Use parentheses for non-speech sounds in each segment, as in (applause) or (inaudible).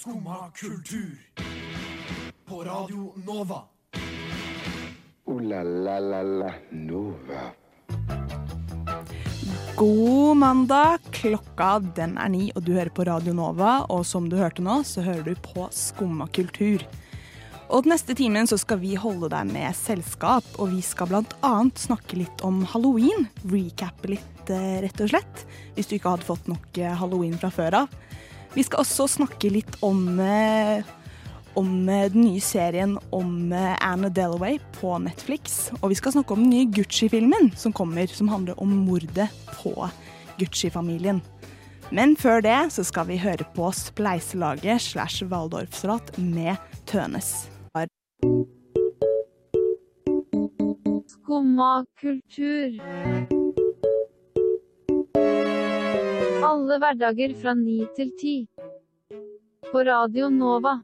Skumma kultur. På Radio Nova. O-la-la-la-la Nova. God mandag. Klokka den er ni, og du hører på Radio Nova. Og som du hørte nå, så hører du på Skumma kultur. Og den neste timen så skal vi holde deg med selskap, og vi skal bl.a. snakke litt om halloween. Recappe litt, eh, rett og slett. Hvis du ikke hadde fått nok eh, halloween fra før av. Vi skal også snakke litt om, eh, om eh, den nye serien om eh, Anna Delaway på Netflix. Og vi skal snakke om den nye Gucci-filmen som kommer, som handler om mordet på Gucci-familien. Men før det så skal vi høre på Spleiselaget slash Waldorfsrat med Tønes. Skumma kultur. Alle hverdager fra ni til ti. På Radio Nova.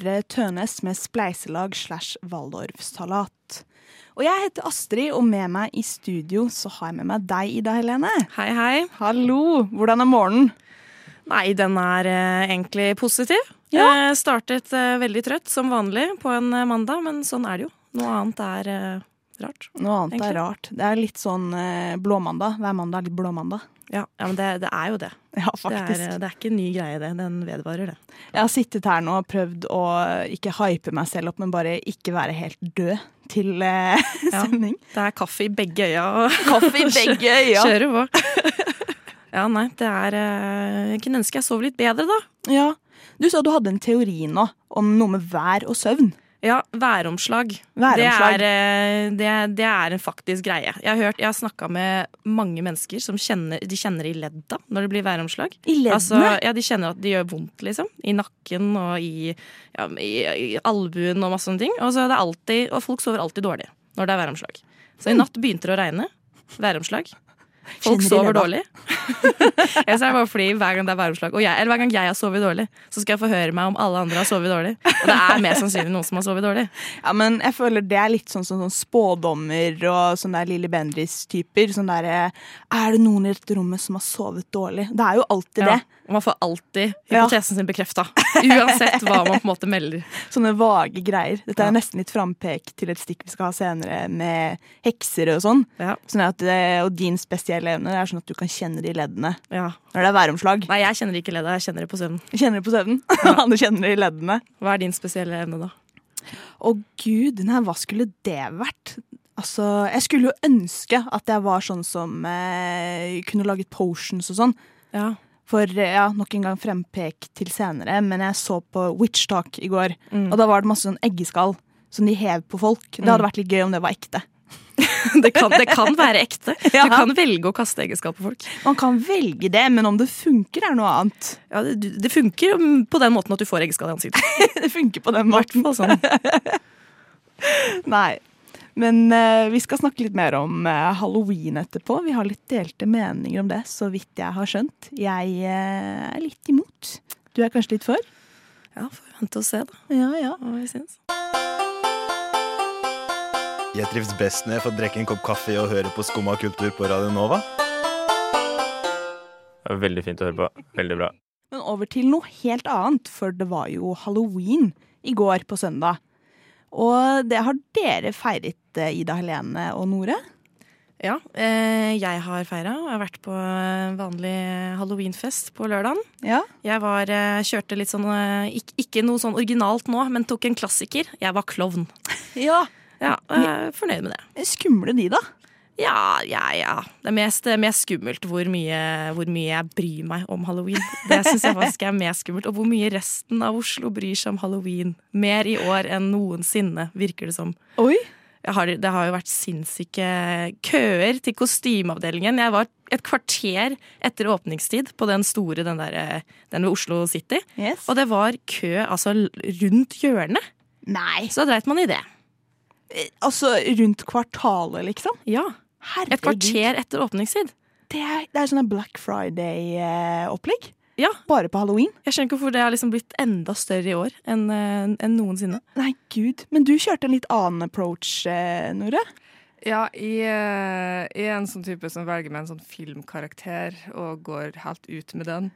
Det Tønes med spleiselag slash Waldorfsalat. Og jeg heter Astrid, og med meg i studio så har jeg med meg deg, Ida Helene. Hei, hei. Hallo! Hvordan er morgenen? Nei, den er eh, egentlig positiv. Ja. Jeg startet eh, veldig trøtt, som vanlig, på en eh, mandag, men sånn er det jo. Noe annet er eh, rart. Noe annet Egentlig. er rart. Det er litt sånn eh, blåmandag. Hver mandag er litt blåmandag. Ja, ja men det, det er jo det. (laughs) Ja, Det er, eh, det er ikke en ny greie, det. Den vedvarer, det. Jeg har sittet her nå og prøvd å ikke hype meg selv opp, men bare ikke være helt død til eh, (laughs) Ja. sending. Det er kaffe i begge øya. og (laughs) Kaffe i begge øya. Kjører på. Ja, nei, det er eh, Jeg kunne ønske jeg sov litt bedre, da. Ja. Du sa du hadde en teori nå om noe med vær og søvn. Ja, væromslag. Væromslag. Det, er, eh, det, det er en faktisk greie. Jeg har, hørt, jeg har snakka med mange mennesker som kjenner, de kjenner i ledda når det blir væromslag. I leddene? Altså, ja, De kjenner at det gjør vondt, liksom. I nakken og i, ja, i, i albuen og masse sånne ting. Og, så alltid, og folk sover alltid dårlig når det er væromslag. Så i natt begynte det å regne. Væromslag. Folk sover dårlig. (laughs) jeg ser bare fordi Hver gang det er væromslag, og jeg, eller hver gang jeg har sovet dårlig, så skal jeg få høre meg om alle andre har sovet dårlig. Og det er mest sannsynlig noen som har sovet dårlig. (laughs) Ja, men jeg føler det er litt sånn, sånn, sånn spådommer og sånn der Lille Bendriss-typer. Sånn der, eh, Er det noen i dette rommet som har sovet dårlig? Det er jo alltid Ja, det. og man får alltid Ja. hypotesen sin bekrefta. Uansett hva man på en måte melder. (laughs) Sånne vage greier. Dette er Ja. nesten litt frampek til et stikk vi skal ha senere med hekser og sånn. Ja, sånn at, eh, og din spesielle evne er sånn at du kan kjenne de leddene ja. når det er væromslag. Nei, jeg kjenner ikke ledda, jeg kjenner det på søvnen. Kjenner det på søvnen. (laughs) du kjenner det i leddene. Hva er din spesielle evne, da? Å gud, nei, hva skulle det vært? Altså, jeg skulle jo ønske at jeg var sånn som eh, kunne laget potions og sånn. Ja. For eh, ja, nok en gang frempek til senere, men jeg så på Witch Talk i går, Mm. og da var det masse sånn eggeskall som de hev på folk. Det hadde vært litt gøy om det var ekte. (laughs) Det kan, det kan være ekte. Ja. Du kan velge å kaste egenskap på folk. Man kan velge det, men om det funker, er noe annet. Ja, det, det funker på den måten at du får eggeskall i ansiktet. (laughs) det funker på den måten. sånn. (laughs) Nei. Men uh, vi skal snakke litt mer om uh, halloween etterpå. Vi har litt delte meninger om det, så vidt jeg har skjønt. Jeg uh, er litt imot. Du er kanskje litt for? Ja, får vente og se, da. Ja, ja. Hva vi syns. Jeg trives best når jeg får drikke en kopp kaffe og høre på Skumma kultur på Radio Nova. Det var Veldig fint å høre på. Veldig bra. Men over til noe helt annet, for det var jo halloween i går på søndag. Og det har dere feiret, eh, Ida Helene og Nore. Ja, eh, jeg har feira. Jeg har vært på eh, vanlig halloweenfest på lørdagen. Ja. Jeg var, kjørte litt sånn ikke, ikke noe sånn originalt nå, men tok en klassiker. Jeg var klovn. ja. Ja, jeg er fornøyd med det. Skumle de, da. Ja, ja, ja. Det er mest, mest skummelt hvor mye, hvor mye jeg bryr meg om halloween. Det syns jeg faktisk er mest skummelt. Og hvor mye resten av Oslo bryr seg om halloween. Mer i år enn noensinne, virker det som. Oi. Har, det har jo vært sinnssyke køer til kostymeavdelingen. Jeg var et kvarter etter åpningstid på den store, den, der, den ved Oslo City. Yes. Og det var kø altså rundt hjørnet. Nei. Så dreit man i det. Altså rundt kvartalet, liksom? Ja. Herregud. Et kvarter etter åpningstid. Det er, det er sånn Black Friday-opplegg. Ja. Bare på halloween. Jeg skjønner ikke hvorfor det har liksom blitt enda større i år enn en noensinne. Nei, gud. Men du kjørte en litt annen approach, eh, Nore. Ja, i, er en sånn type som velger med en sånn filmkarakter og går helt ut med den.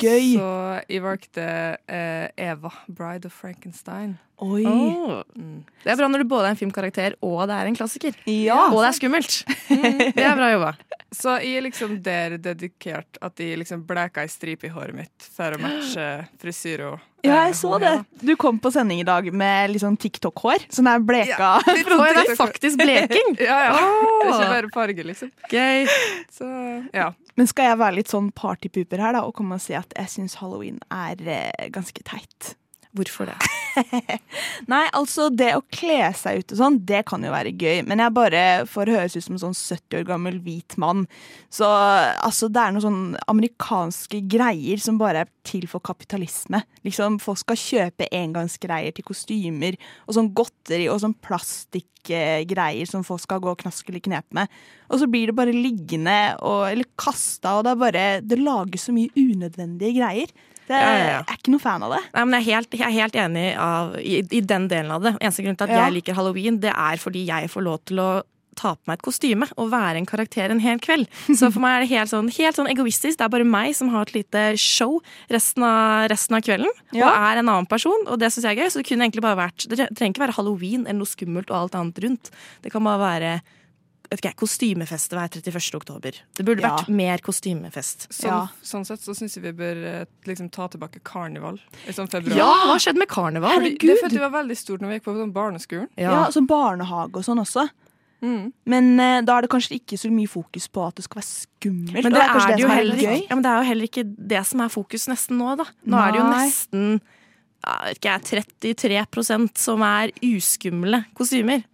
Gøy. Så jeg valgte eh, Eva, 'Bride of Frankenstein'. Oi. Mm. Det er bra når du både er en filmkarakter og det er en klassiker. Ja. Og det er skummelt. Det er bra jobba. Så jeg er liksom der dedikert at jeg liksom bleka ei stripe i håret mitt for å matche frisyr og Ja, eh, jeg så det. Du kom på sending i dag med sånn TikTok-hår. Sånn der bleka. ja, (laughs) det er faktisk bleking. Ja, ja. Det er ikke bare farge, liksom. Gøy. Så ja. Men skal jeg være litt sånn partypooper her da, og komme og si at jeg syns halloween er eh, ganske teit? Hvorfor det? (laughs) Nei, altså det å kle seg ut og sånn, det kan jo være gøy. Men jeg bare får høres ut som en sånn 70 år gammel hvit mann. Så altså, det er noen sånn amerikanske greier som bare er til for kapitalisme. Liksom, Folk skal kjøpe engangsgreier til kostymer, og sånn godteri og sånn plastikkgreier som folk skal gå og knaske litt knep med. Og så blir det bare liggende og, eller kasta, og det er bare Det lages så mye unødvendige greier. Det, Ja, ja. Jeg er ikke noe fan av det. Nei, men jeg, er helt, jeg er helt enig av, i, i den delen av det. Eneste grunn til at jeg liker halloween, det er fordi jeg får lov til å ta på meg et kostyme og være en karakter en hel kveld. Så for meg er det helt sånn, helt sånn egoistisk. Det er bare meg som har et lite show resten av, resten av kvelden. Ja. Og er en annen person, og det syns jeg er gøy. Så det kunne egentlig bare vært Det trenger ikke være halloween eller noe skummelt og alt annet rundt. Det kan bare være ikke, kostymefest hver 31. oktober. Det burde Ja. vært mer kostymefest. Sånn, Ja. sånn sett så syns jeg vi bør eh, liksom ta tilbake karneval i sånn februar. Ja, hva skjedde med karneval? Herregud. Det følte jeg var veldig stort når vi gikk på sånn barneskolen. Ja, sånn barnehage og sånn også. Mm. Men uh, da er det kanskje ikke så mye fokus på at det skal være skummelt. Men det, er det, jo som heller ikke, ja, men det er jo heller ikke det som er fokus nesten nå, da. Nå er det jo nesten ja, vet ikke 33% som er uskumle kostymer.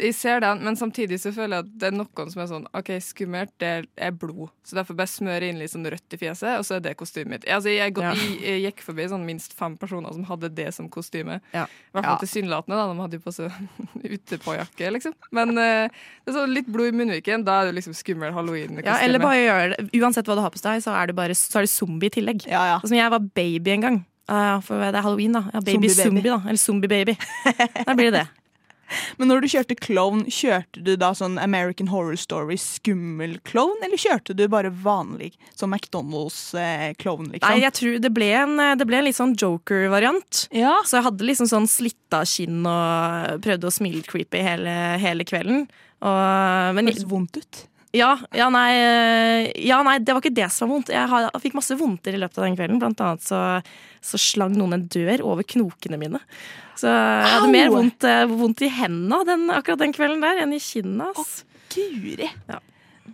Jeg ser den, men samtidig så føler jeg at det er noen som er sånn OK, skummelt, det er blod. Så derfor bare smøre inn litt sånn rødt i fjeset, og så er det kostymet mitt. Altså, jeg, Ja. jeg, jeg gikk forbi sånn minst fem personer som hadde det som kostyme. Ja. I hvert fall Ja. tilsynelatende, da. De hadde jo på seg (laughs) utepåjakke, liksom. Men uh, det er sånn litt blod i munnviken, da er det liksom skummel halloween-kostyme. Ja, eller bare gjør det. Uansett hva du har på deg, så er det, bare, så er det zombie i tillegg. Ja, ja. Sånn som jeg var baby en gang. Uh, for det er halloween, da. Ja, baby Zombie-baby. zombie, da. Eller zombie-baby. Da blir det det. (laughs) Men når du kjørte klovn, kjørte du da sånn American Horror Story skummel klovn, eller kjørte du bare vanlig, sånn McDonald's-klovn, liksom? Nei, jeg tror det ble en, det ble en litt sånn joker-variant. ja. Så jeg hadde liksom sånn slitta kinn og prøvde å smile litt creepy hele, hele kvelden. Og, men, Det høres vondt ut. ja, ja, nei, eh, ja, nei, det var ikke det som var vondt. Jeg, har, jeg fikk masse vondter i løpet av den kvelden. Blant annet så, så slang noen en dør over knokene mine. Så jeg hadde Au! mer vondt, eh, vondt i hendene akkurat den kvelden der enn i kinna. ass. Guri. Ja.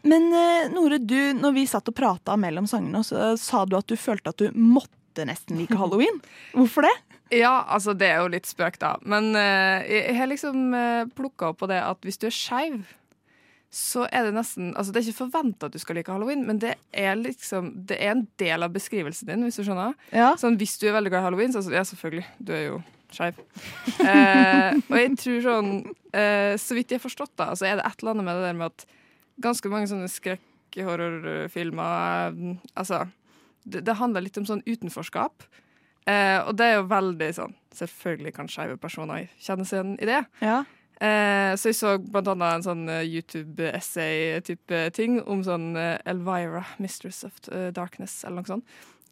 Men eh, Nore, du, når vi satt og prata mellom sangene, så sa du at du følte at du måtte nesten like halloween. (laughs) Hvorfor det? Ja, altså det er jo litt spøk, da. Men eh, jeg har liksom uh, plukka opp på det at hvis du er skeiv, så er det nesten Altså det er ikke forventa at du skal like halloween, men det er liksom Det er en del av beskrivelsen din, hvis du skjønner. Ja. Sånn hvis du er veldig glad i halloween, så altså, ja, selvfølgelig, du er jo skeiv. Eh, og jeg tror sånn eh, Så vidt jeg har forstått, da, så er det et eller annet med det der med at ganske mange sånne skrekkhorrorfilmer eh, Altså, det, det handler litt om sånn utenforskap. Eh, og det er jo veldig sånn Selvfølgelig kan skeive personer kjenne seg igjen i det. Ja. Eh, så jeg så blant annet en sånn eh, YouTube-essay-type ting om sånn eh, Elvira, Mistress of Darkness, eller noe sånt.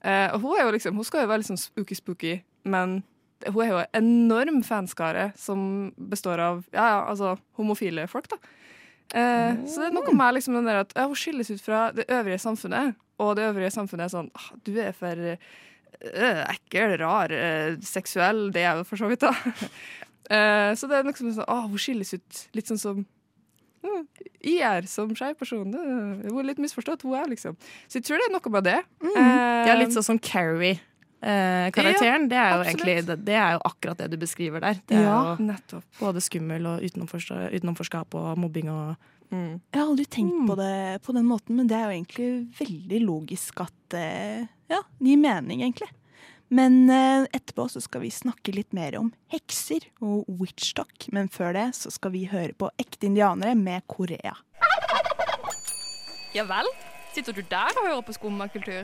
Eh, og hun er jo liksom, hun skal jo være litt sånn spooky-spooky, men hun er jo en enorm fanskare som består av ja, ja, altså, homofile folk, da. Eh, Så det er noe med liksom den der at ja, hun skilles ut fra det øvrige samfunnet, og det øvrige samfunnet er sånn ah, Du er for øh, ekkel, rar, øh, seksuell. Det er jo for så vidt, da. (laughs) Eh, så det er liksom sånn ah, Hun skilles ut litt sånn som mm, er som skeiv person. Det- Hun er litt misforstått, hun er liksom. Så jeg tror det er noe med det. Mm. Eh, Ja, litt sånn som Carrie-karakteren. det, er jo absolutt. egentlig, det, det er jo akkurat det du beskriver der. Det er Ja. jo Nettopp. både skummel og utenomforskap og mobbing og Mm. Jeg har aldri tenkt Mm. på det på den måten, men det er jo egentlig veldig logisk at eh, Ja, det gir mening, egentlig. Men eh, etterpå så skal vi snakke litt mer om hekser og witchdock. Men før det så skal vi høre på ekte indianere med Korea. Ja vel? Sitter du der og hører på skummakultur?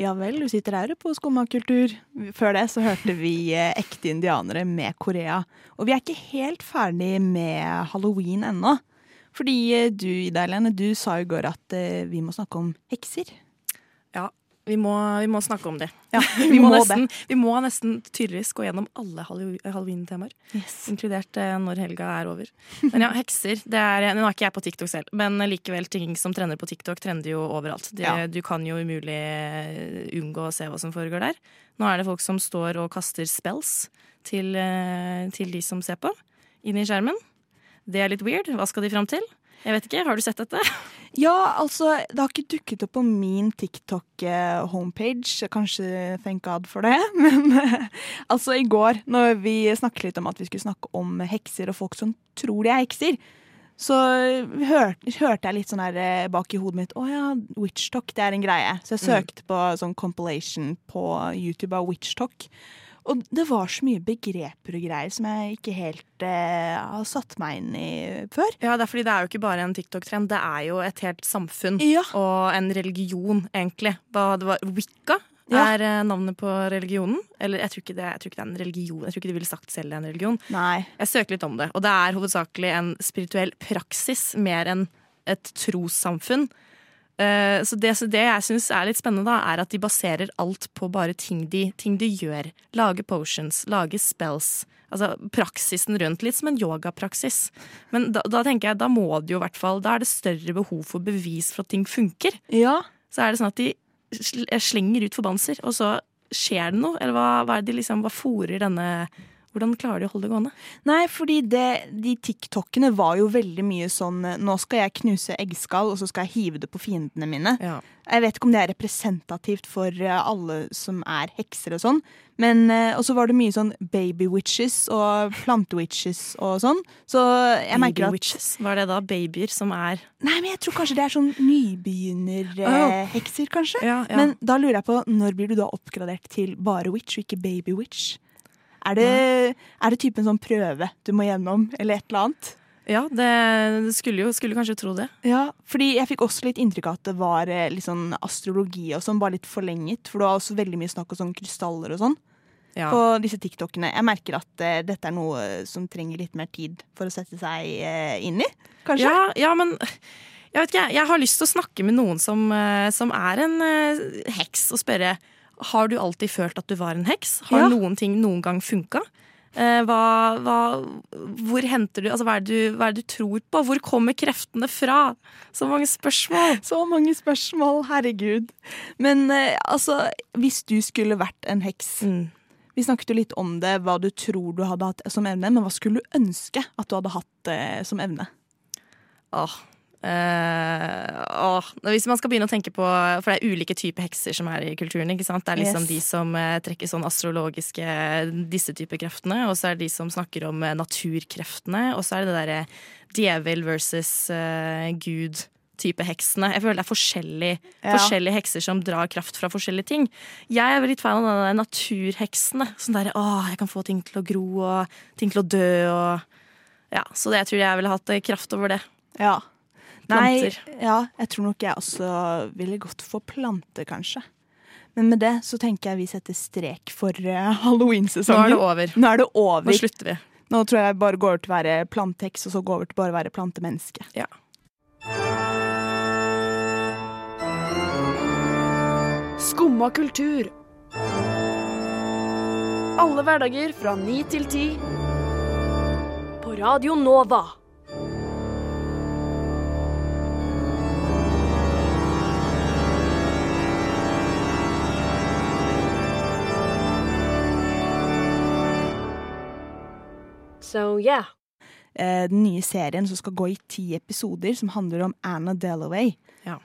Ja vel, du sitter her på Skummakultur. Før det så hørte vi eh, Ekte indianere med Korea. Og vi er ikke helt ferdig med halloween ennå. Fordi eh, du, Ida Helene, du sa i går at eh, vi må snakke om hekser. Vi må, vi må snakke om det. Ja, (laughs) Vi må, nesten, vi må nesten tydeligvis gå gjennom alle halloween-temaer. Yes. Inkludert eh, når helga er over. Men ja, hekser. Det er, nå er ikke jeg på TikTok selv, men likevel ting som trender på TikTok, trender jo overalt. Det, Ja. Du kan jo umulig eh, unngå å se hva som foregår der. Nå er det folk som står og kaster spells til, eh, til de som ser på, inn i skjermen. Det er litt weird. Hva skal de fram til? Jeg vet ikke, Har du sett dette? (laughs) Ja, altså, det har ikke dukket opp på min TikTok-homepage. Kanskje thank God for det. (laughs) Men eh, altså, i går, når vi snakket litt om at vi skulle snakke om hekser og folk som tror de er hekser, så hørte, hørte jeg litt sånn her eh, bak i hodet mitt Å ja, witchtalk, det er en greie. Så jeg søkte på sånn compilation på YouTube av witchtalk. Og det var så mye begreper og greier som jeg ikke helt eh, har satt meg inn i før. Ja, det er fordi det er jo ikke bare en TikTok-trend, det er jo et helt samfunn. Ja. Og en religion, egentlig. Hva det var, Wicca Ja. er eh, navnet på religionen. Eller jeg tror, ikke det, jeg tror ikke det er en religion. Jeg tror ikke de ville sagt selv det er en religion. Nei. Jeg søker litt om det, og det er hovedsakelig en spirituell praksis mer enn et trossamfunn. Eh, Så det, så det jeg syns er litt spennende, da, er at de baserer alt på bare ting de, ting de gjør. Lage potions, lage spells. Altså praksisen rundt. Litt som en yogapraksis. Men da, da tenker jeg, da må det jo i hvert fall Da er det større behov for bevis for at ting funker. Ja. Så er det sånn at de slenger ut forbannelser, og så skjer det noe? Eller hva, hva er det de liksom, hva fòrer denne Hvordan klarer de å holde det gående? Nei, fordi det, de TikTokene var jo veldig mye sånn Nå skal jeg knuse eggskall, og så skal jeg hive det på fiendene mine. Ja. Jeg vet ikke om det er representativt for eh, alle som er hekser og sånn. Men eh, Og så var det mye sånn baby witches og plantewitches og sånn. Så jeg merker at witches. Hva er det da? Babyer som er Nei, men jeg tror kanskje det er sånn nybegynnerhekser, kanskje. Ja, ja. Men da lurer jeg på, når blir du da oppgradert til bare witch og ikke baby witch? Er det, er det typen sånn prøve du må gjennom, eller et eller annet? Ja, det det skulle jo skulle kanskje tro det. Ja, fordi jeg fikk også litt inntrykk av at det var eh, litt sånn astrologi og sånn, bare litt forlenget. For det var også veldig mye snakk om sånn krystaller og sånn Ja. på disse TikTokene. Jeg merker at uh, dette er noe som trenger litt mer tid for å sette seg uh, inn i, kanskje? Ja, ja, men jeg vet ikke, jeg- jeg har lyst til å snakke med noen som, uh, som er en heks, og spørre har du alltid følt at du var en heks. Har Ja. noen ting noen gang funka? Eh, hva, hva, hvor henter du altså hva er, du hva er det du tror på? Hvor kommer kreftene fra? Så mange spørsmål. (laughs) Så mange spørsmål, herregud. Men eh, altså, hvis du skulle vært en heks Mm. Vi snakket jo litt om det, hva du tror du hadde hatt som evne, men hva skulle du ønske at du hadde hatt eh, som evne? Åh. Eh, og Hvis man skal begynne å tenke på For det er ulike typer hekser som er i kulturen. ikke sant? Det er liksom Yes. de som eh, trekker sånn astrologiske disse typer kreftene, og så er det de som snakker om eh, naturkreftene, og så er det det derre djevel versus uh, gud. Type heksene. Jeg føler det er forskjellige, Ja. forskjellige hekser som drar kraft fra forskjellige ting. Jeg er litt fan av de naturheksene. Sånn der, åh, jeg kan få ting til å gro og ting til å dø og Ja, så det, jeg tror jeg ville hatt kraft over det. Ja. Nei, ja, jeg tror nok jeg også ville gått for planter, kanskje. Men med det så tenker jeg vi setter strek for eh, Nå er det over. Nå er det over. Nå slutter vi. Nå tror jeg bare går over til å være planteheks, og så går over til bare å være plantemenneske. Ja. Skumma kultur. Alle hverdager fra ni til ti. På Radio Nova. So yeah. Eh, den nye serien som skal gå i ti episoder, som handler om Anna Delaway. Ja.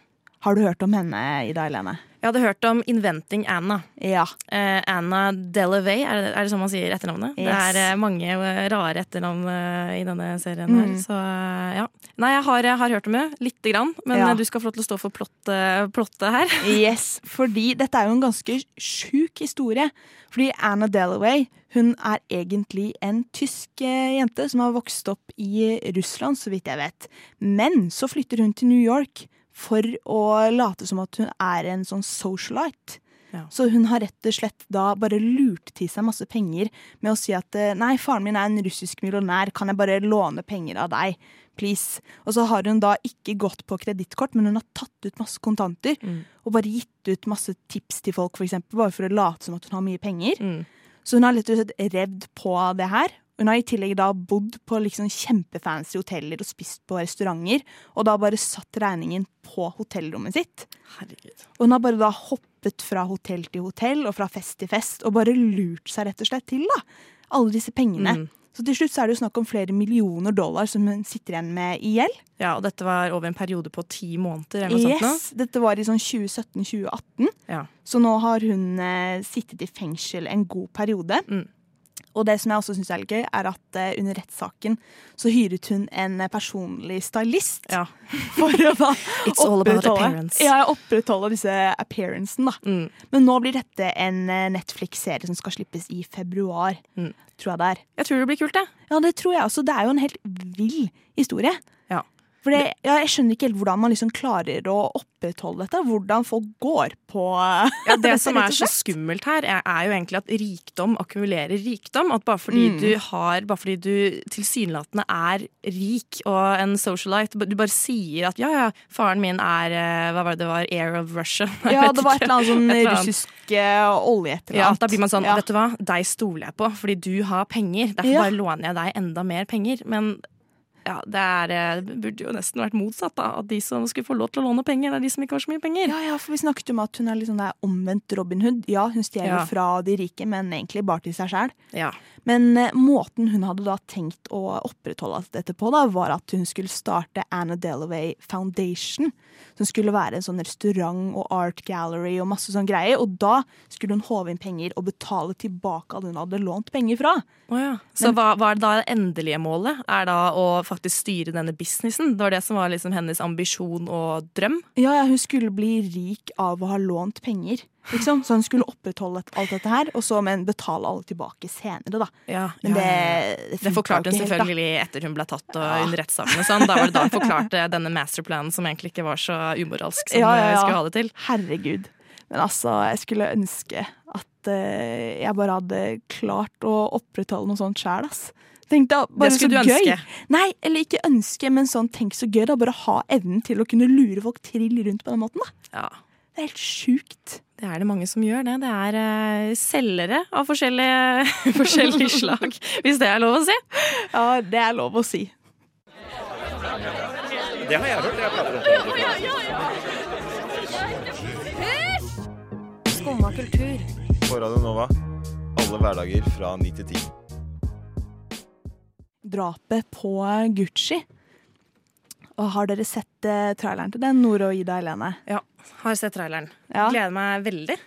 Har du hørt om henne, Ida Helene? Jeg hadde hørt om Inventing Anna. Ja. Eh, Anna Delaway, er det, er det sånn man sier etternavnet? Det er eh, mange eh, rare etternavn i denne serien her. Mm. Så eh, ja. Nei, jeg har, jeg har hørt om det, lite grann. Men Ja. du skal få lov til å stå for plottet, plottet her. Yes, fordi dette er jo en ganske sjuk historie. Fordi Anna Delaway hun er egentlig en tysk eh, jente som har vokst opp i Russland, så vidt jeg vet. Men så flytter hun til New York for å late som at hun er en sånn socialite. Ja. Så hun har rett og slett da bare lurt til seg masse penger med å si at eh, nei, faren min er en russisk millionær, kan jeg bare låne penger av deg? Please. Og så har hun da ikke gått på kredittkort, men hun har tatt ut masse kontanter Mm. og bare gitt ut masse tips til folk, eksempel, bare for å late som at hun har mye penger. Mm. Så hun har rett og slett revd på det her. Hun har i tillegg da bodd på liksom kjempefancy hoteller og spist på restauranter, og da bare satt regningen på hotellrommet sitt. Herregud. Og hun har bare da hoppet fra hotell til hotell og fra fest til fest, og bare lurt seg rett og slett til da. Alle disse pengene. Mm. Så til slutt så er det jo snakk om flere millioner dollar som hun sitter igjen med i gjeld. Ja, og dette var over en periode på ti måneder eller noe sånt nå. Yes, dette var i sånn 2017-2018. Ja. Så nå har hun eh, sittet i fengsel en god periode. Mm. Og det som jeg også syns er litt gøy, er at eh, under rettssaken så hyret hun en personlig stylist Ja. (laughs) for å da It's all about opprettholde- appearance. Ja, opprettholde disse appearancen, da. Mm. Men nå blir dette en eh, Netflix-serie som skal slippes i februar, Mm. tror jeg det er. Jeg tror det blir kult, det. Ja, det tror jeg også. Det er jo en helt vill historie. Ja. For det, ja, jeg skjønner ikke helt hvordan man liksom klarer å opprettholde dette. Hvordan folk går på (laughs) Ja, det som er så skummelt her, er, er jo egentlig at rikdom akkumulerer rikdom. At bare fordi Mm. du har Bare fordi du tilsynelatende er rik og en socialite, du bare sier at ja, ja, faren min er eh, Hva var det det var? Air of Russia? (laughs) Jeg Ja, det var et eller annet sånn Et eller russisk eh, olje et eller Ja, da blir man sånn, Ja. vet du hva, deg stoler jeg på, fordi du har penger. Derfor Ja. bare låner jeg deg enda mer penger. Men ja, det, er, eh, det burde jo nesten vært motsatt, da. At de som skulle få lov til å låne penger, det er de som ikke har så mye penger. Ja, ja, for vi snakket om at hun er sånn der omvendt Robin Hood. Ja, hun stjeler Ja. fra de rike, men egentlig bare til seg sjæl. Ja. Men eh, måten hun hadde da tenkt å opprettholde alt dette på, da, var at hun skulle starte Anna Delaway Foundation. Som skulle være en sånn restaurant og art gallery og masse sånn greier. Og da skulle hun håve inn penger og betale tilbake alle hun hadde lånt penger fra. Oh, ja. Så hva, hva er da det endelige målet? Er da å faktisk styre denne businessen? Det var det som var liksom hennes ambisjon og drøm? Ja, ja, hun skulle bli rik av å ha lånt penger. Liksom. Så hun skulle opprettholde alt dette her, og så men betale alle tilbake senere, da. Ja, Men det, Det funka forklarte hun selvfølgelig helt, etter hun ble tatt og under rettssaken og sånn. Da var det da hun forklarte denne masterplanen som egentlig ikke var så umoralsk som Ja, ja, ja. skulle ha det til. Herregud. Men altså, jeg skulle ønske at eh, jeg bare hadde klart å opprettholde noe sånt sjæl, ass. Tenk da, bare Det skulle så du gøy. ønske. Nei, eller ikke ønske, men sånn tenk så gøy. da, Bare ha evnen til å kunne lure folk trill rundt på den måten. da. Ja. Det er helt sjukt. Det er det mange som gjør det. Det er uh, selgere av forskjellige, (laughs) forskjellige (laughs) slag, hvis det er lov å si. Ja, det er lov å si. Det har jeg hørt. Jeg prater om det. Skumma kultur. På Radio Nova. Alle hverdager fra 9 til 10. Drapet på Gucci. Og har dere sett eh, traileren til den, Nore og Ida Helene? Ja, har sett traileren. Ja. Gleder meg veldig.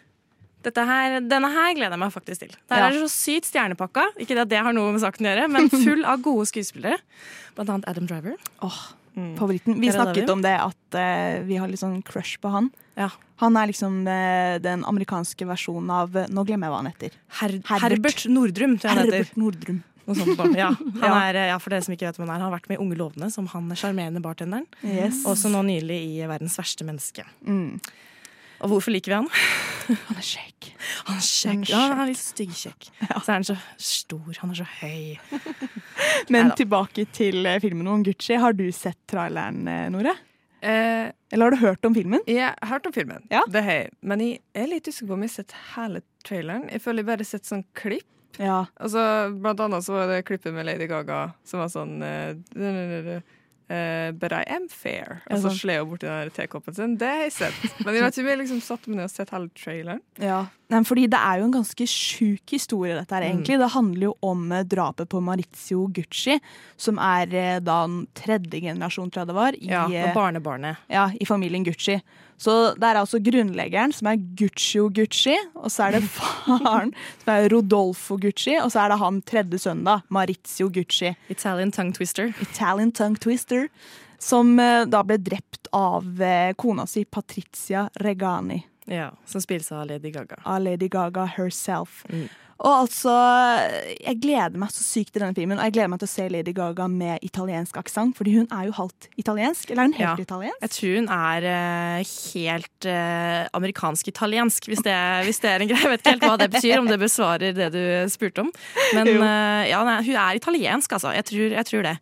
Dette her, denne her gleder jeg meg faktisk til. Der Ja. er det så sykt stjernepakka. Ikke at det har noe med saken å gjøre, men (laughs) full av gode skuespillere. Blant annet Adam Driver. Åh, favoritten. Vi snakket om det at uh, vi har litt sånn crush på han. Ja. Han er liksom uh, den amerikanske versjonen av Nå glemmer jeg hva han heter. Her Herbert. Herbert Nordrum, tror jeg han heter. Herbert Nordrum. Noe sånt nå. Ja. Han er, ja, for dere som ikke vet hvem han er, han har vært med i Unge lovende som han sjarmerende bartenderen. Yes. Også nå nylig i Verdens verste menneske. Mm. Og hvorfor liker vi han? (laughs) Han er kjekk. Han er kjekk. Ja, han er litt styggkjekk. Så er han så stor, han er så høy. (laughs) Men Neida. tilbake til eh, filmen om Gucci. Har du sett traileren, eh, Nore? Eh, Eller har du hørt om filmen? jeg har hørt om filmen, Ja. det har jeg. Men jeg er litt usikker på om jeg har sett hele traileren. Jeg føler jeg bare har sett sånn klipp. Ja. Altså, blant annet så var det klippet med Lady Gaga som var sånn eh, Uh, But I am fair. Og så sånn. slår hun borti den tekoppen sin. Det har jeg sett. Men jeg vet ikke om jeg liksom satte meg ned og sett hele traileren. ja. Nei, fordi det er jo en ganske sjuk historie, dette her, egentlig. Det handler jo om eh, drapet på Marizio Gucci, som er eh, da den tredje generasjon, tror jeg det var, i, Ja, eh, barnebarnet. ja, i familien Gucci. Så det er altså grunnleggeren, som er Guccio Gucci, og så er det (laughs) faren, som er Rodolfo Gucci, og så er det han tredje sønnen, da, Maurizio Gucci. Italian tongue twister. Italian tongue twister, som da ble drept av kona si, Patricia Regani. Ja, Som spilles av Lady Gaga. av Lady Gaga herself. Mm. Og altså, jeg gleder meg så sykt til denne filmen, og jeg gleder meg til å se Lady Gaga med italiensk aksent, fordi hun er jo halvt italiensk. Eller er hun helt Ja. italiensk? Jeg tror hun er uh, helt uh, amerikansk-italiensk, hvis, det- hvis det er en (laughs) greie. Jeg vet ikke helt hva det betyr, om det besvarer det du spurte om. Men eh, ja, nei, hun er italiensk, altså. Jeg tror, jeg tror det.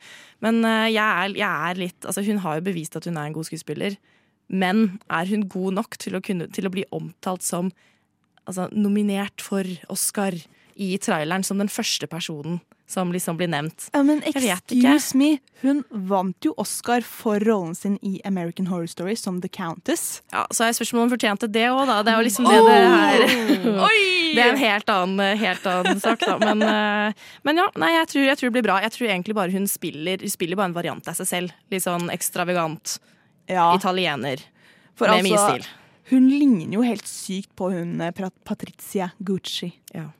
Men eh, jeg, er, jeg er litt Altså, hun har jo bevist at hun er en god skuespiller. Men er hun god nok til å, kunne, til å bli omtalt som altså, nominert for Oscar i traileren som den første personen som liksom blir nevnt? Ja, men excuse me, hun vant jo Oscar for rollen sin i American Horror Story som The Countess. Ja, Så er spørsmålet om hun fortjente det òg, da. Det er jo liksom det det er. (laughs) (laughs) Det er en helt annen, helt annen sak, da. Men, eh, men ja, nei, jeg tror, jeg tror det blir bra. Jeg tror egentlig bare hun spiller, spiller bare en variant av seg selv. Litt sånn ekstravagant Ja, italiener for med mye altså, stil. hun ligner jo helt sykt på hun Patricia Pat- Gucci. Ja.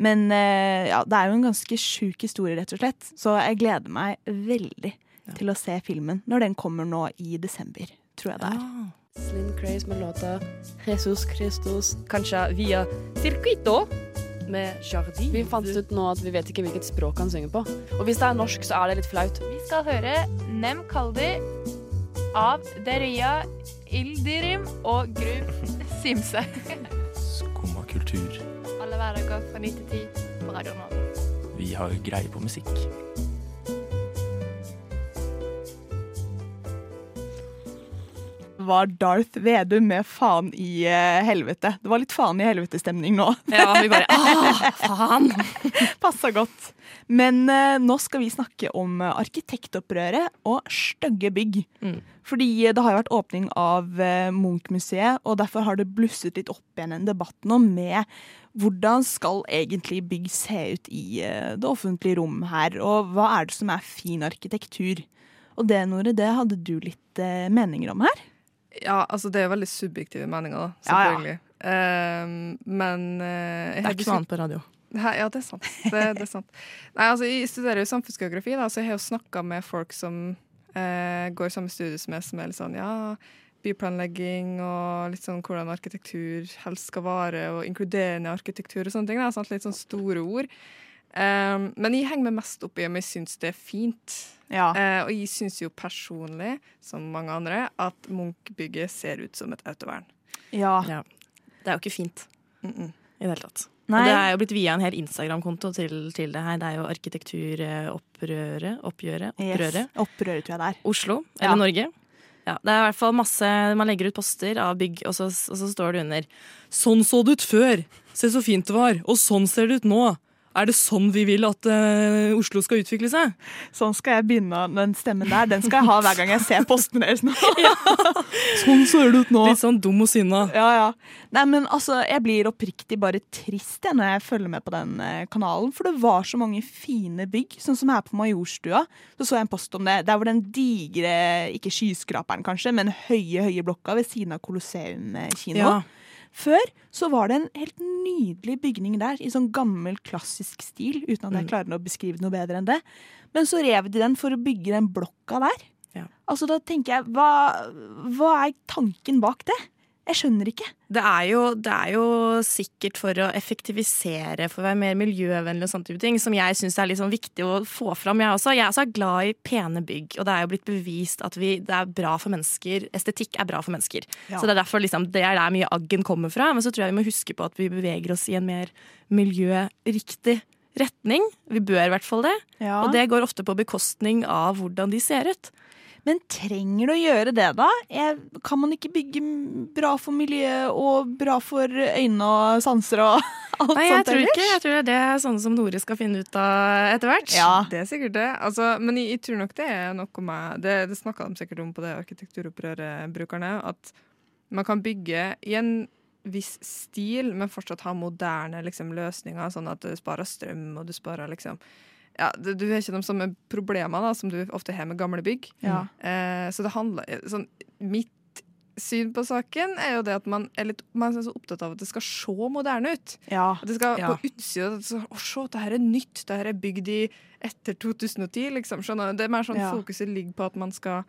Men eh, ja, det er jo en ganske sjuk historie, rett og slett. Så jeg gleder meg veldig til å se filmen når den kommer nå i desember, tror jeg det er. Ah. Slim Craze med låta Jesus Christus, kanskje via Circuito med Jardi. Vi fant ut nå at vi vet ikke hvilket språk han synger på. Og hvis det er norsk, så er det litt flaut. Vi skal høre Nem Kaldi av Deria Ildirim og Grub Simse. Skumma kultur. Alle hverdager fra 9 til 10 på Radio Nova. Vi har greie på musikk. Var Darth Vedum med faen i eh, helvete? Det var litt faen i helvete-stemning nå. Ja, vi bare (laughs) ah, faen! Passa godt. Men eh, nå skal vi snakke om eh, arkitektopprøret og stygge bygg. Mm. Fordi eh, det har jo vært åpning av eh, Munch-museet, og derfor har det blusset litt opp igjen en debatt nå med hvordan skal egentlig bygg se ut i eh, det offentlige rom her, og hva er det som er fin arkitektur? Og det, Nore, det hadde du litt meninger om her? Ja, altså det er veldig subjektive meninger, da, Ja, ja. selvfølgelig. Ehm, men uh, Det er ikke noe annet på radio. Nei, ja, det er sant. Det, det er sant. Nei, altså, jeg studerer jo samfunnsgeografi, da, så jeg har jo snakka med folk som uh, går samme studie som meg, som er litt sånn ja, byplanlegging og litt sånn hvordan arkitektur helst skal vare, og inkluderende arkitektur og sånne ting. Da, sant? Litt sånn store ord. Ehm, men jeg henger meg mest opp i om jeg syns det er fint. Ja. Uh, og jeg syns jo personlig, som mange andre, at Munch-bygget ser ut som et autovern. ja. Ja. Det er jo ikke fint Mm -mm. i det hele tatt. Nei. Og det er jo blitt via en hel Instagram-konto til, til det her. Det er jo arkitekturopprøret, oppgjøret, opprøret. Yes. Opprøret, tror jeg det er. Oslo, Ja. eller Norge. Ja, det er i hvert fall masse Man legger ut poster av bygg, og så, og så står det under Sånn så det ut før! Se så fint det var! Og sånn ser det ut nå! Er det sånn vi vil at uh, Oslo skal utvikle seg? Sånn skal jeg begynne den stemmen der. Den skal jeg ha hver gang jeg ser postene deres nå. (laughs) sånn ser det ut nå. Litt sånn dum og sinna. Ja, ja. Nei, men altså, jeg blir oppriktig bare trist jeg, når jeg følger med på den eh, kanalen. For det var så mange fine bygg. Sånn som her på Majorstua. Så så jeg en post om det. Der hvor den digre, ikke skyskraperen kanskje, men høye, høye blokka ved siden av Colosseum eh, kino. Ja. Før så var det en helt nydelig bygning der, i sånn gammel, klassisk stil, uten at jeg Mm. klarer å beskrive noe bedre enn det. Men så rev de den for å bygge den blokka der. Ja. Altså Da tenker jeg, hva, hva er tanken bak det? Jeg skjønner ikke. Det er, jo, det er jo sikkert for å effektivisere, for å være mer miljøvennlig og sånne type ting, som jeg syns er litt sånn viktig å få fram, jeg også. Jeg er også glad i pene bygg, og det er jo blitt bevist at vi, det er bra for mennesker. Estetikk er bra for mennesker. Ja. Så det er derfor liksom, det er der mye aggen kommer fra. Men så tror jeg vi må huske på at vi beveger oss i en mer miljøriktig retning. Vi bør i hvert fall det. Ja. Og det går ofte på bekostning av hvordan de ser ut. Men trenger du å gjøre det, da? Kan man ikke bygge bra for miljøet og bra for øyne og sanser og (laughs) alt Nei, sånt tror ellers? ikke. Jeg tror det er sånne som Nore skal finne ut av etter hvert. Ja. Det er sikkert det. Altså, men jeg, jeg tror nok det er noe med Det, det snakka de sikkert om på det arkitekturopprøret-brukerne. At man kan bygge i en viss stil, men fortsatt ha moderne liksom, løsninger, sånn at du sparer strøm, og du sparer liksom ja, du, du har ikke de samme problemene da, som du ofte har med gamle bygg. Ja. Eh, så det handler sånn, Mitt syn på saken er jo det at man er litt man er så opptatt av at det skal se moderne ut. Ja. At det skal på utsida Å, se, det her er nytt. Det her er bygd i etter 2010, liksom. Skjønner du? Det er mer sånn fokuset ligger på at man skal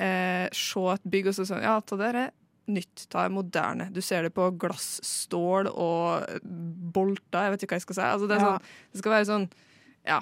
eh, se et bygg og så sånn Ja, det der er nytt. Ta er moderne. Du ser det på glass, stål og bolter. Jeg vet ikke hva jeg skal si. Altså, det, sånn, det skal være sånn ja,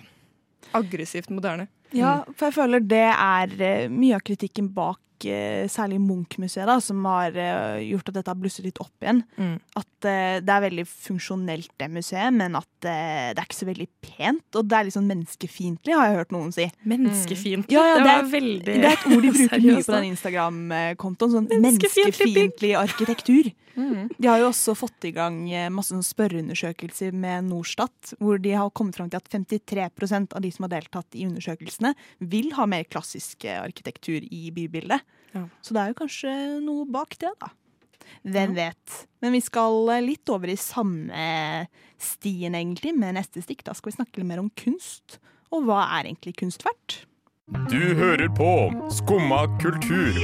aggressivt moderne. Ja, for jeg føler det er eh, mye av kritikken bak særlig Munch-museet, som har eh, gjort at dette har blusset litt opp igjen. Mm. At eh, det er veldig funksjonelt, det museet, men at eh, det er ikke så veldig pent. Og det er litt sånn menneskefiendtlig, har jeg hørt noen si. Menneskefiendtlig. Ja, ja, det er- veldig Det er et ord de bruker (laughs) mye på den Instagram-kontoen. Sånn Menneskefiendtlig arkitektur. Mm. De har jo også fått i gang masse sånn spørreundersøkelser med Norstat, hvor de har kommet fram til at 53% av de som har deltatt i undersøkelsene, vil ha mer klassisk arkitektur i bybildet. Ja. Så det er jo kanskje noe bak det, da. Hvem vet. Men vi skal eh, litt over i samme stien, egentlig, med neste stikk. Da skal vi snakke litt mer om kunst. Og hva er egentlig kunst verdt? Du hører på Skumma kultur.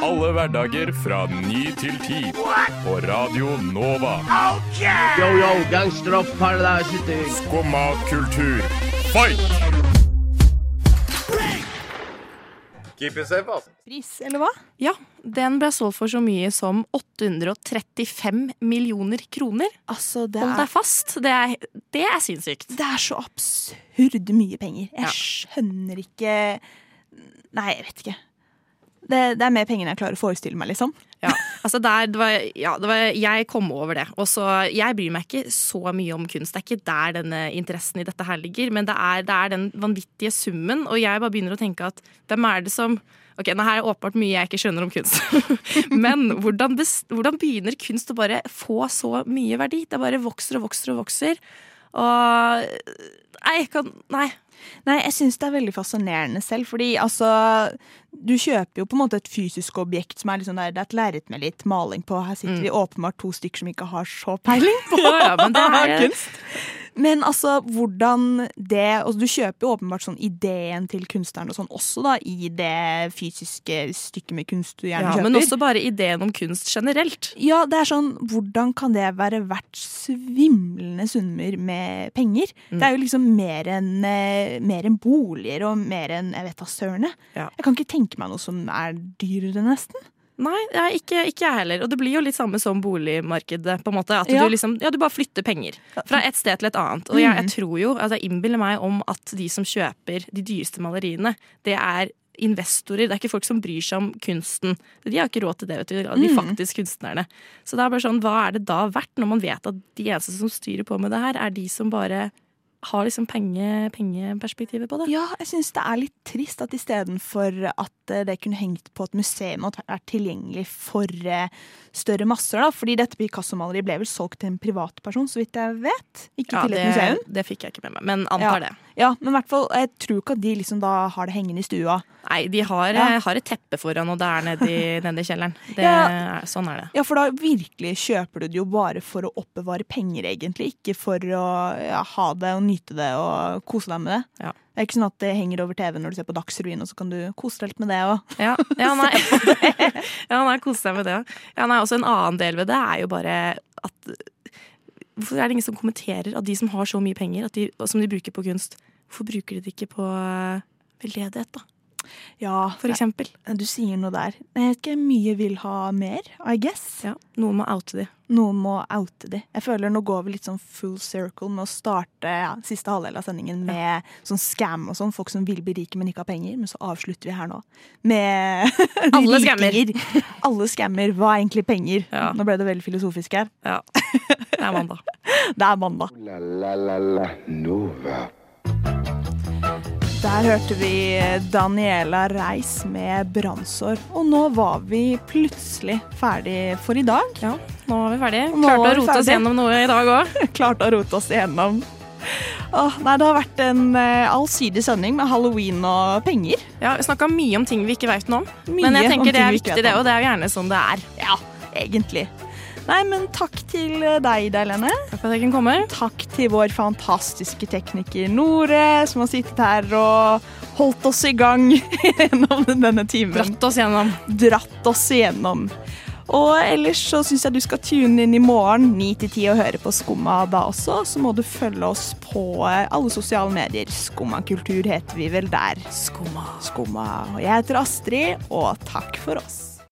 Alle hverdager fra ny til ti. På Radio Nova. Skumma kultur, fight! Keep it safe, altså. Pris, eller hva? Ja, den ble solgt for så mye som 835 millioner kroner. Altså, det Hold er, deg fast. Det er, det er sinnssykt. det er så absurd mye penger. Jeg Ja. skjønner ikke Nei, jeg vet ikke. Det, det er mer penger enn jeg klarer å forestille meg, liksom. Ja, altså der, det var, ja, det var, jeg kom over det. Og så, jeg bryr meg ikke så mye om kunst. Det er ikke der denne interessen i dette her ligger. Men det er, det er den vanvittige summen, og jeg bare begynner å tenke at hvem er det som Ok, nå er åpenbart mye jeg ikke skjønner om kunst. (laughs) Men hvordan, hvordan begynner kunst å bare få så mye verdi? Det bare vokser og vokser og vokser. Og Nei, jeg kan Nei. Nei, jeg syns det er veldig fascinerende selv, fordi altså Du kjøper jo på en måte et fysisk objekt som er liksom der, det er et lerret med litt maling på. Her sitter Mm. vi åpenbart to stykker som ikke har så peiling på (laughs) Ja, ja, men det er- kunst. Men altså, hvordan det altså, Du kjøper jo åpenbart sånn ideen til kunstneren og sånn også, da, i det fysiske stykket med kunst du gjerne Ja, kjøper. men også bare ideen om kunst generelt. Ja, det er sånn, hvordan kan det være verdt svimlende summer med penger? Mm. Det er jo liksom mer enn eh, mer enn boliger og mer enn jeg vet da sørene. Ja. Jeg kan ikke tenke meg noe som er dyrere, nesten. Nei, ikke, ikke jeg heller. Og det blir jo litt samme som boligmarkedet. på en måte, At Ja. du liksom, ja, du bare flytter penger fra et sted til et annet. Og jeg, jeg Mhm. tror jo, altså jeg innbiller meg om at de som kjøper de dyreste maleriene, det er investorer. Det er ikke folk som bryr seg om kunsten. De har ikke råd til det, vet du. De Mhm. faktisk kunstnerne. Så det er bare sånn, hva er det da verdt, når man vet at de eneste som styrer på med det her, er de som bare har liksom penge, pengeperspektivet på det. Ja, jeg syns det er litt trist at istedenfor at eh, det kunne hengt på et museum og vært tilgjengelig for eh, større masser, da. Fordi dette Picasso-maleriet ble vel solgt til en privatperson, så vidt jeg vet. Ikke Ja, til et det, museum. det fikk jeg ikke med meg, men antar Ja. det. Ja, men i hvert fall, jeg tror ikke at de liksom da har det hengende i stua. Nei, de har, Ja. eh, har et teppe foran, og det er nedi, (laughs) nedi kjelleren. Det, Ja. er- Sånn er det. Ja, for da virkelig kjøper du det jo bare for å oppbevare penger, egentlig. Ikke for å ja, ha det og nyte det og kose deg med det. Ja. Det er ikke sånn at det henger over TV når du ser på Dagsrevyen, og så kan du kose deg litt med det òg. Ja, ja (laughs) nei. (laughs) ja, nei, kose deg med det. Ja, nei, også en annen del ved det er jo bare at Hvorfor er det ingen som kommenterer at de som har så mye penger at de, som de bruker på kunst, hvorfor bruker de det ikke på eh, veldedighet, da? Ja, For eksempel. du sier noe der. Jeg vet ikke, mye vil ha mer, I guess. Ja, noen må oute de. Noen må oute de. Jeg føler nå går vi litt sånn full circle med å starte ja, siste halvdel av sendingen med sånn scam og sånn. Folk som vil bli rike, men ikke har penger. Men så avslutter vi her nå med (laughs) Alle skammer. (laughs) Alle skammer. Hva er egentlig penger? Ja. Nå ble det veldig filosofisk her. Ja. Det er mandag. (laughs) Det er mandag. La la la la Nova. Der hørte vi Daniela Reis med 'Brannsår'. Og nå var vi plutselig ferdig for i dag. Ja, nå var vi ferdige. Klarte å rote oss gjennom noe i dag òg. (laughs) Klarte å rote oss gjennom. Åh, nei, det har vært en eh, allsidig sending med halloween og penger. Ja, vi snakka mye om ting vi ikke veit noe om. Mye Men jeg tenker det er viktig, det, òg. det er jo gjerne sånn det er. Ja, egentlig. Nei, men takk til eh, deg, Deilene. Takk for at jeg kunne komme. Takk til vår fantastiske tekniker Nore, som har sittet her og holdt oss i gang (laughs) gjennom denne timen. Dratt oss gjennom. Dratt oss gjennom. Og ellers så syns jeg du skal tune inn i morgen 9 til 10 og høre på Skumma da også. Så må du følge oss på eh, alle sosiale medier. Skumma kultur heter vi vel der. Skumma. Skumma. Og jeg heter Astrid, og takk for oss.